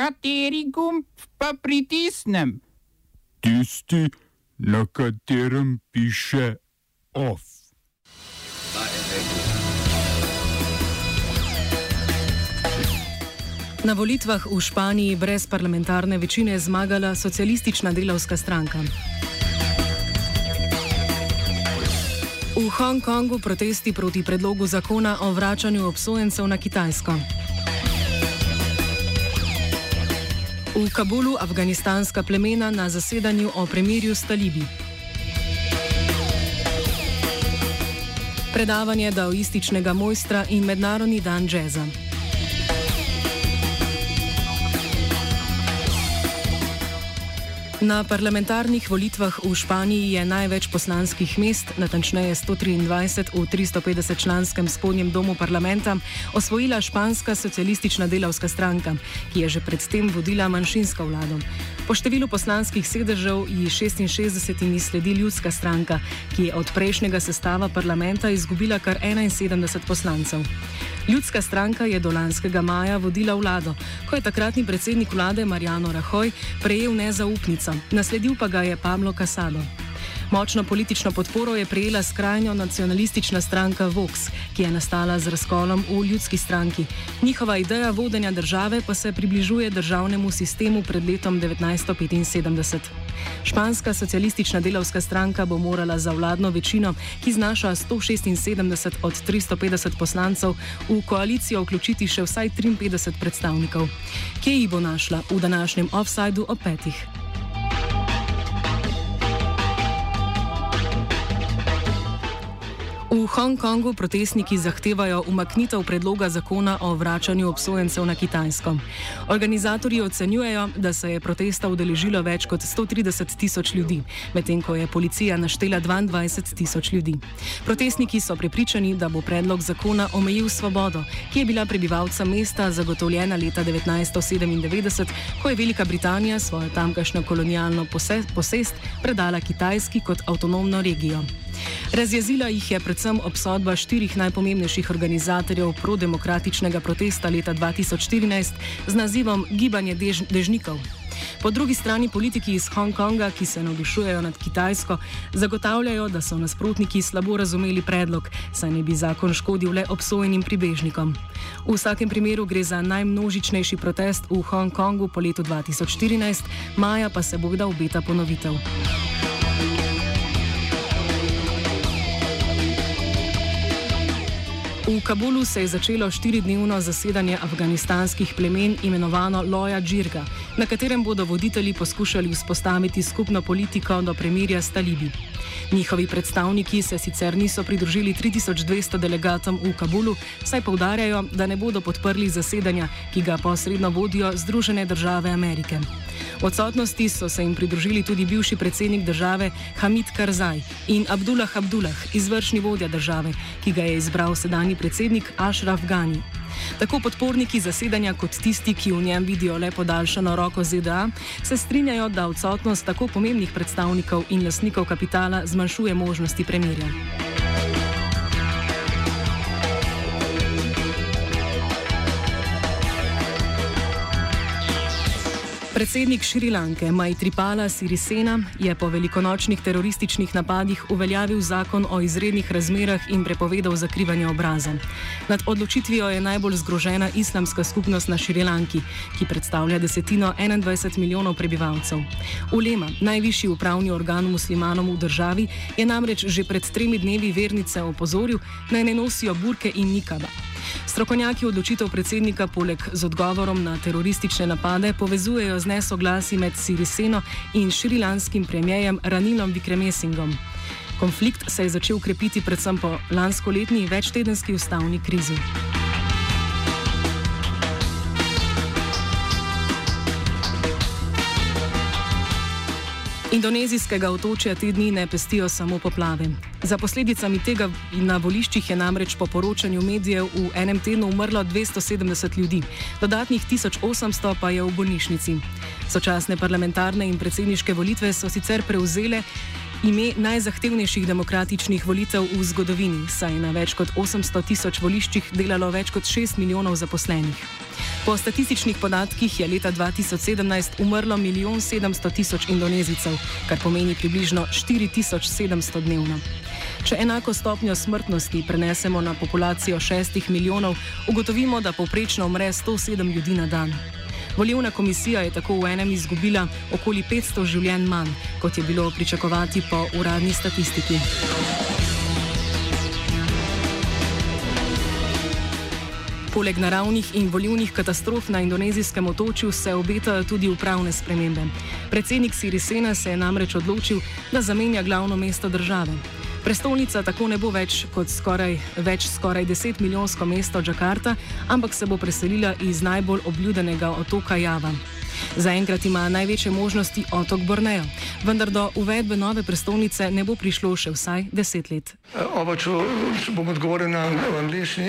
Kateri gumb pa pritisnem? Tisti, na katerem piše OF. Na volitvah v Španiji brez parlamentarne večine je zmagala socialistična delavska stranka. V Hongkongu protesti proti predlogu zakona o vračanju obsojencev na Kitajsko. V Kabulu afganistanska plemena na zasedanju o premirju s talibi. Predavanje daoističnega mojstra in mednarodni dan džeza. Na parlamentarnih volitvah v Španiji je največ poslanskih mest, natančneje 123 v 350 članskem spodnjem domu parlamenta, osvojila španska socialistična delavska stranka, ki je že predtem vodila manjšinsko vlado. Po številu poslanskih sedežev ji 66 sledi ljudska stranka, ki je od prejšnjega sestava parlamenta izgubila kar 71 poslancev. Ljudska stranka je do lanskega maja vodila vlado, ko je takratni predsednik vlade Marjano Rahoj prejel nezaupnico, nasledil pa ga je Pablo Casado. Močno politično podporo je prejela skrajno nacionalistična stranka Vox, ki je nastala z razkolom v ljudski stranki. Njihova ideja vodenja države pa se približuje državnemu sistemu pred letom 1975. Španska socialistična delavska stranka bo morala za vladno večino, ki znaša 176 od 350 poslancev, v koalicijo vključiti še vsaj 53 predstavnikov. Kje jih bo našla v današnjem offsajdu o petih? V Hongkongu protestniki zahtevajo umaknitev predloga zakona o vračanju obsojencev na Kitajsko. Organizatorji ocenjujejo, da se je protesta udeležilo več kot 130 tisoč ljudi, medtem ko je policija naštela 22 tisoč ljudi. Protestniki so prepričani, da bo predlog zakona omejil svobodo, ki je bila prebivalcem mesta zagotovljena leta 1997, ko je Velika Britanija svojo tamkajšnjo kolonialno posest predala Kitajski kot avtonomno regijo. Razjezila jih je predvsem obsodba štirih najpomembnejših organizatorjev prodemokratičnega protesta leta 2014 z nazivom Gibanje dež dežnikov. Po drugi strani politiki iz Hongkonga, ki se navdušujejo nad Kitajsko, zagotavljajo, da so nasprotniki slabo razumeli predlog, saj ne bi zakon škodil le obsojenim pribežnikom. V vsakem primeru gre za najmnožičnejši protest v Hongkongu po letu 2014, maja pa se bo kdaj obeta ponovitev. V Kabulu se je začelo štiridnevno zasedanje afganistanskih plemen imenovano Loja Džirga, na katerem bodo voditelji poskušali vzpostaviti skupno politiko do premirja s talibi. Njihovi predstavniki se sicer niso pridružili 3200 delegatom v Kabulu, saj povdarjajo, da ne bodo podprli zasedanja, ki ga posredno vodijo Združene države Amerike. V odsotnosti so se jim pridružili tudi bivši predsednik države Hamid Karzaj in Abdullah Abdullah, izvršni vodja države, ki ga je izbral sedajni predsednik Ashraf Ghani. Tako podporniki zasedanja kot tisti, ki v njem vidijo le podaljšano roko ZDA, se strinjajo, da odsotnost tako pomembnih predstavnikov in lasnikov kapitala zmanjšuje možnosti premirja. Predsednik Šrilanke Majtripala Sirisena je po velikonočnih terorističnih napadih uveljavil zakon o izrednih razmerah in prepovedal zakrivanje obraza. Nad odločitvijo je najbolj zgrožena islamska skupnost na Šrilanki, ki predstavlja desetino 21 milijonov prebivalcev. Ulema, najvišji upravni organ muslimanom v državi, je namreč že pred tremi dnevi vernice opozoril, naj ne nosijo burke in nikaba. Strokovnjaki odločitev predsednika poleg z odgovorom na teroristične napade povezujejo z nesoglasi med Siriseno in šrilanskim premijejem Ranilom Vikremesingom. Konflikt se je začel krepiti predvsem po lanskoletni večtedenski ustavni krizi. Indonezijskega otočja te dni ne pestijo samo poplave. Za posledicami tega na voliščih je namreč po poročanju medijev v enem tednu umrlo 270 ljudi, dodatnih 1800 pa je v bolnišnici. Sočasne parlamentarne in predsedniške volitve so sicer prevzele ime najzahtevnejših demokratičnih volitev v zgodovini, saj je na več kot 800 tisoč voliščih delalo več kot 6 milijonov zaposlenih. Po statističnih podatkih je leta 2017 umrlo 1 700 tisoč indonezijcev, kar pomeni približno 4700 dnevno. Če enako stopnjo smrtnosti prenesemo na populacijo 6 milijonov, ugotovimo, da povprečno umre 107 ljudi na dan. Volivna komisija je tako v enem izgubila okoli 500 življenj manj, kot je bilo pričakovati po uradni statistiki. Poleg naravnih in volivnih katastrof na indonezijskem otočju se obetajo tudi upravne spremembe. Predsednik Sirisena se je namreč odločil, da zamenja glavno mesto države. Prestolnica tako ne bo več kot skoraj, več skoraj 10 milijonsko mesto Džakarta, ampak se bo preselila iz najbolj obljudenega otoka Java. Zaenkrat ima največje možnosti otok Borneo, vendar do uvedbe nove prestolnice ne bo prišlo še vsaj deset let. Oba, če bom odgovoril na angliški.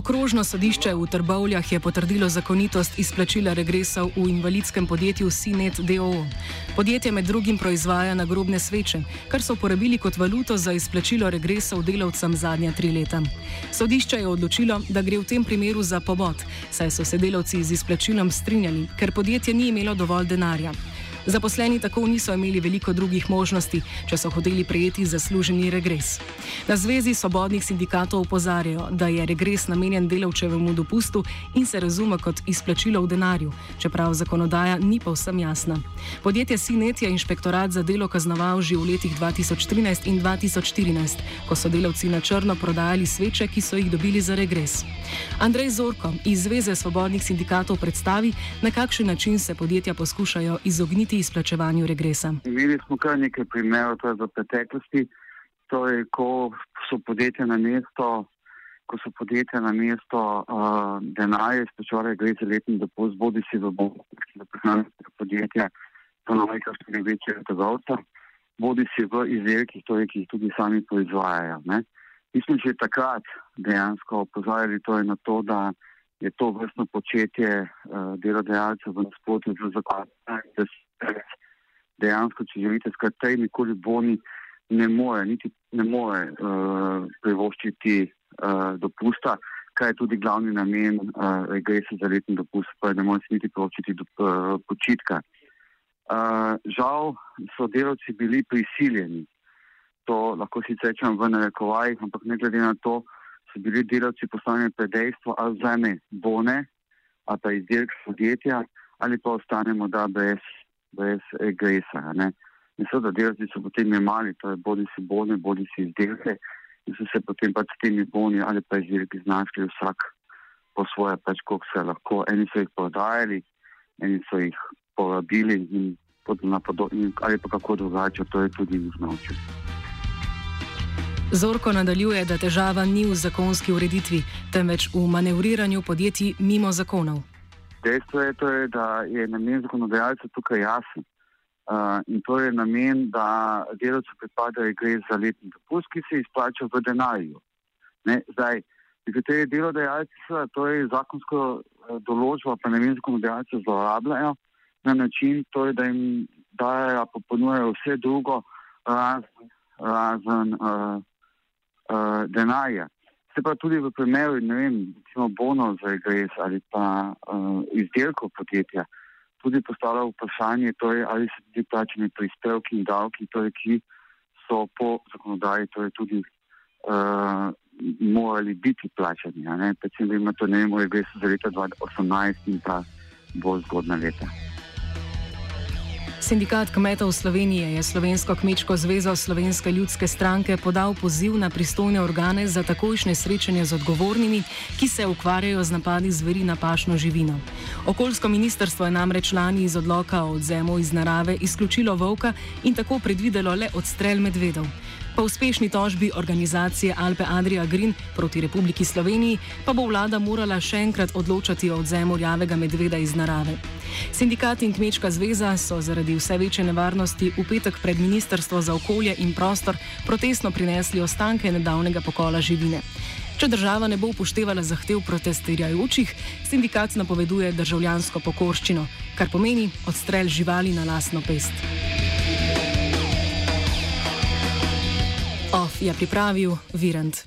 Okrožno sodišče v Trbovljah je potrdilo zakonitost izplačila regresov v invalidskem podjetju Sinet DOO. Podjetje med drugim proizvaja nagrobne sveče, kar so uporabili kot valuto za izplačilo regresov delavcem zadnja tri leta. Sodišče je odločilo, da gre v tem primeru za pobot, saj so se delavci z izplačilom strinjali, ker podjetje ni imelo dovolj denarja. Zaposleni tako niso imeli veliko drugih možnosti, če so hoteli prejeti zasluženi regres. Na Zvezi svobodnih sindikatov opozarjajo, da je regres namenjen delavčevemu dopustu in se razume kot izplačilo v denarju, čeprav zakonodaja ni povsem jasna. Podjetje Sinet je inšpektorat za delo kaznoval že v letih 2013 in 2014, ko so delavci na črno prodajali sveče, ki so jih dobili za regres. Andrej Zorko iz Zveze svobodnih sindikatov predstavi, na kakšen način se podjetja poskušajo izogniti izplačevanju regresa. Imeli smo kar nekaj primerov v preteklosti, torej, ko so podjetja na mesto. Ko so podjetja na mesto uh, denarja izplačevali, gre za letni dopust, bodi si v bombonski, da prehranite podjetja, ponovno, kar so največje trgovce, bodi si v izdelkih, torej, ki jih tudi sami proizvajajo. Ne. Mi smo že takrat dejansko opozarjali torej na to, da je to vrstno početje uh, delodajalcev v nasprotju z zakonom, da se dejansko, če želite, skratka, nikoli boni ne more, niti ne more uh, privoščiti uh, dopusta, kaj je tudi glavni namen uh, regresa za letni dopust, pa ne more si niti privoščiti do, uh, počitka. Uh, žal so delavci bili prisiljeni to lahko sicer rečem v narekovajih, ampak ne glede na to, so bili delavci poslani pred dejstvo, ali vzame bone ali pa izdelek podjetja, ali pa ostanemo da brez, brez regresa. In seveda delavci so potem imeli, torej bodi si bone, bodi si izdelke in so se potem pač s temi boni ali pa izdelki znašli vsak po svoje, pač koliko se lahko. Eni so jih prodajali, eni so jih porabili in, ali pa kako drugače, to je tudi njih naučil. Zorko nadaljuje, da težava ni v zakonski ureditvi, temveč v manevriranju podjetij mimo zakonov. Dejstvo je, torej, da je namen zakonodajalca tukaj jasen. Uh, in to je namen, da delavcu pripada gre za letni dopust, ki se izplača v denarju. Ne, zdaj, nekateri delodajalci seveda to je zakonsko uh, določbo, pa namen zakonodajalca zlorabljajo na način, torej, da jim dajo, pa ponujajo vse drugo, razen, razen uh, uh, denarja. Se pa tudi v primeru, ne vem, recimo bonov za regres ali pa uh, izdelkov podjetja, tudi postavlja vprašanje, torej, ali so tudi plačeni prispevki in davki, torej, ki so po zakonodaji torej, tudi uh, morali biti plačani. Predvsem, da ima to ne vem, regres za leta 2018 in pa bolj zgodna leta. Sindikat kmetov Slovenije je Slovensko kmečko zvezo Slovenske ljudske stranke podal poziv na pristojne organe za takojšnje srečanje z odgovornimi, ki se ukvarjajo z napadi zveri na pašno živino. Okoljsko ministrstvo je namreč lani iz odloka o odzemu iz narave izključilo volka in tako predvidelo le odstrel medvedov. Po uspešni tožbi organizacije Alpe Adria Green proti Republiki Sloveniji pa bo vlada morala še enkrat odločati o odzemu rjavega medveda iz narave. Sindikat in Kmečka zveza so zaradi vse večje nevarnosti v petek pred Ministrstvo za okolje in prostor protestno prinesli ostanke nedavnega pokola živine. Če država ne bo upoštevala zahtev protestirajočih, sindikat napoveduje državljansko pokorščino, kar pomeni odstrel živali na lasno pest. Je pripravil Virant.